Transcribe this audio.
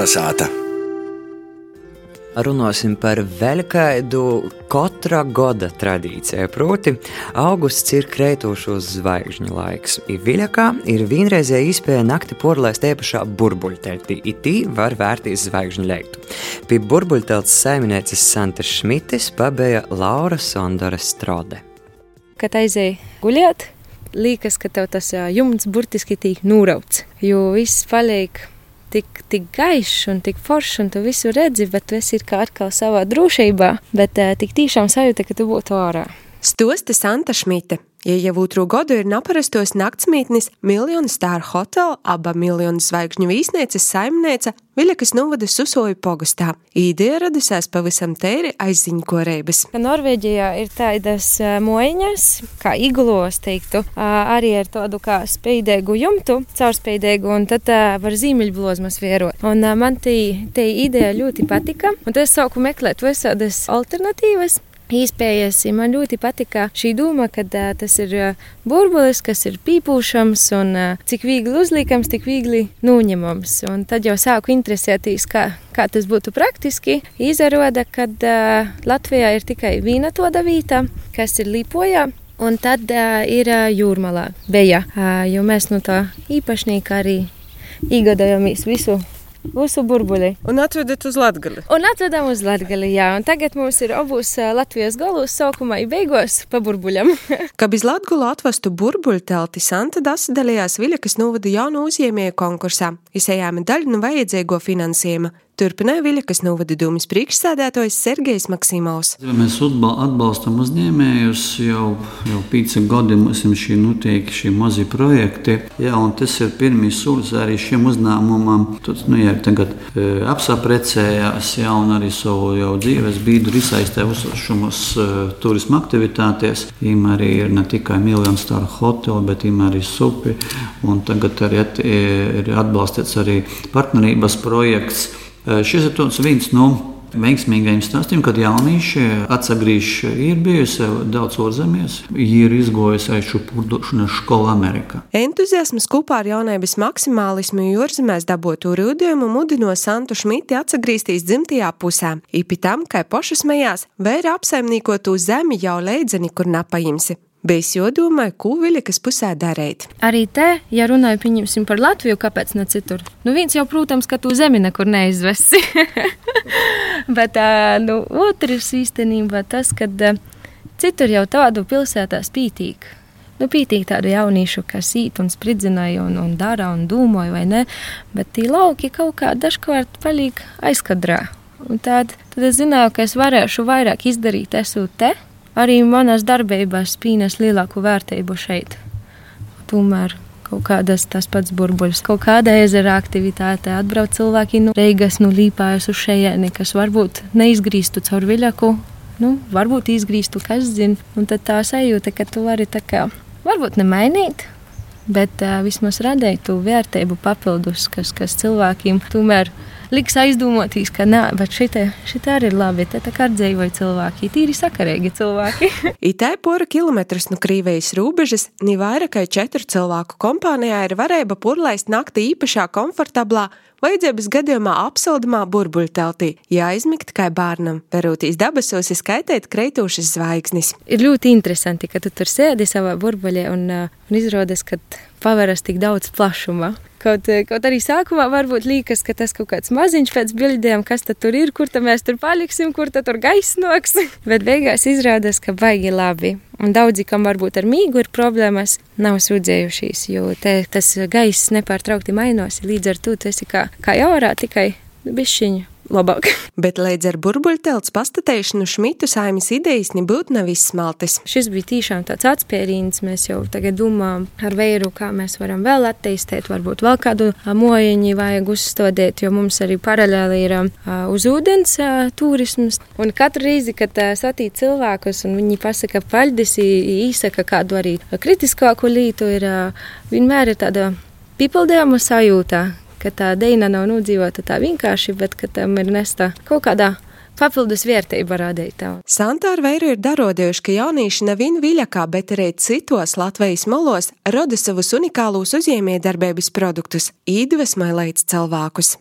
Kalnasāta! Runāsim par vēl kādu katra gada tradīciju. Proti, augusts ir krētošos zvaigžņu laiks. Viļakā ir vienreizēja iespēja nakti porlaist īpašā burbuļteltī, itī var vērtīs zvaigžņu leiktu. Pie burbuļtelts saimnieces Santa Šmites pabeja Laura Sondora Strode. Kad aizēja guļēt, liekas, ka tev tas jumts burtiski tiek nūrauts, jo viss paliek tik, tik gaišs un tik foršs, un tu visu redzi, bet tu esi kā atkal savā drošībā, bet tik tiešām sajūta, ka tu būtu ārā. Stosta Santa Šmita. Ja jau otru gadu ir naparastos naktsmītnis miljonu stāru hotela, aba miljonu zvaigžņu vīsnieces saimniece Viļakas novada Susoju pogastā. Īdija radusies pavisam tēri aizziņkorēbas. Norvēģijā ir tādas mojiņas, kā iglos teiktu, arī ar tādu kā spīdēgu jumtu, caurspīdēgu, un tad var zīmeļblozmas vērot. Un man tī, tī ideja ļoti patika, un tad es sāku meklēt visādas alternatīvas iespējas. Man ļoti patika šī doma, ka uh, tas ir uh, burbulis, kas ir pīpūšams un uh, cik viegli uzliekams, tik viegli noņemams. Un tad jau sāku interesēties, kā, kā tas būtu praktiski. Izrāda, ka uh, Latvijā ir tikai viena tāda vieta, kas ir Līpojā. Un tad uh, ir uh, jūrmalā, beja, uh, jo mēs no tā īpašnieka arī iegādājāmies visu Mūsu burbuļi. Un atvedat uz Latgali. Un atvedam uz Latgali, jā. Un tagad mums ir abos Latvijas galos sākumā un beigās pa burbuļam. Kad iz Latgulu atvestu burbuļu telti, Santa Dasa dalījās Viļakas novada jaunu uzņēmēju konkursā. Izējām daļu no vajadzīgo finansējuma. Turpināja Viļakas novada dūmas priekšsēdētājs Sergejs Maksimovs. Mēs atbalstam uzņēmējus jau, jau pīci gadi, mums ir šī notiek šī mazi projekti. Jā, un tas ir pirmīs solis arī šiem uzņēmumam. Tad, nu, ja tagad e, apsaprecējās, jā, un arī savu jau dzīves biedru izsaistē uzšumus e, turisma aktivitātēs. Viņam arī ir ne tikai miljonu stāru hoteli, bet viņam arī supi. Un tagad arī at, e, ir atbalstīts arī partnerības projekts. Šis ir viens no veiksmīgiem stāstiem, kad jaunieši atgriežas, ir bijusi daudz ārzemēs, ir izgojusi arī šo purdošanas skolu Amerikā. Entuziasms kopā ar jaunības maksimālismu jūrzemēs dabūtu rūdījumu mudino Santu Šmiti atgriezties dzimtajā pusē. Īpi tam, kā pašas mējās, vēra apsaimniekotu zemi jau leidzeni, kur napaimsi. Bijis jodomāju, ko Viļakas pusē darīt. Arī te, ja runāju par Latviju, kāpēc ne citur? Nu, viens jau, protams, ka tu zemi nekur neizvesi. Bet nu, otrs īstenībā tas, ka citur jau tādu pilsētā spītīgi. Nu, pītīgi tādu jauniešu, kas īt un spridzināja un, un dara un domāja, vai ne? Bet tie lauki kaut kā dažkārt paliek aizkadrā. Un tad, tad es zināju, ka es varēšu vairāk izdarīt, esot te, arī manās darbībās spīnēs lielāku vērtību šeit. Tomēr kaut kādas tas pats burbuļs, kaut kāda ezera aktivitāte, atbrauc cilvēki no Reigas, no Līpājas uz šejieni, kas varbūt neizgrīstu caur viļaku, nu, varbūt izgrīstu, kas zina. Un tad tā sajūta, ka tu vari tā kā, varbūt nemainīt, bet uh, vismaz radīt to vērtību papildus, kas, kas cilvēkiem tomēr liks aizdomāties, ka nē, bet šitā, šitā arī ir labi. Te tā kā dzīvoja cilvēki, tīri sakarīgi cilvēki. Itē pora kilometrus no Krīvijas robežas, ni vairāk kā četru cilvēku kompānijā ir varēja purlaist nakti īpašā komfortablā Vajadzības gadījumā apsildamā burbuļteltī jāizmigt kā bērnam, verūtīs dabasos skaitēt kreitūšas zvaigznes. Ir ļoti interesanti, ka tu tur sēdi savā burbuļā un, un izrādās, ka paveras tik daudz plašuma. Kaut, eh, kaut arī sākumā varbūt liekas, ka tas kaut kāds maziņš pēc bildēm, kas tur ir, kur mēs tur paliksim, kur tur gaisnoks. Bet beigās izrādās, ka baigi labi. Un daudzi, kam varbūt ar mīgu ir problēmas, nav sūdzējušies, jo te, tas gaiss nepārtraukti mainās. Līdz ar to tas ir kā, kā jaurā, tikai bišķiņu labāk. Bet līdz ar burbuļtelts pastatēšanu Šmitu saimas idejas nebūtu nav izsmaltas. Šis bija tiešām tāds atspērīns. Mēs jau tagad domājam ar veiru, kā mēs varam vēl attīstīt, varbūt vēl kādu mojiņu vajag uzstādīt, jo mums arī paralēli ir uz ūdens turisms. Un katru reizi, kad satīk cilvēkus un viņi pasaka paļdis, īsaka kādu arī kritiskāku lītu, ir vienmēr ir tāda pipildījuma sajūta, ka tā deina nav nodzīvota tā vienkārši, bet ka tam ir nesta kaut kādā papildus vērtība radīt tev. Santāra veiru ir darodējuši, ka jaunieši nevien viļakā, bet arī citos Latvijas molos rada savus unikālus uzņēmējdarbības produktus, īdvesmai līdz cilvēkus.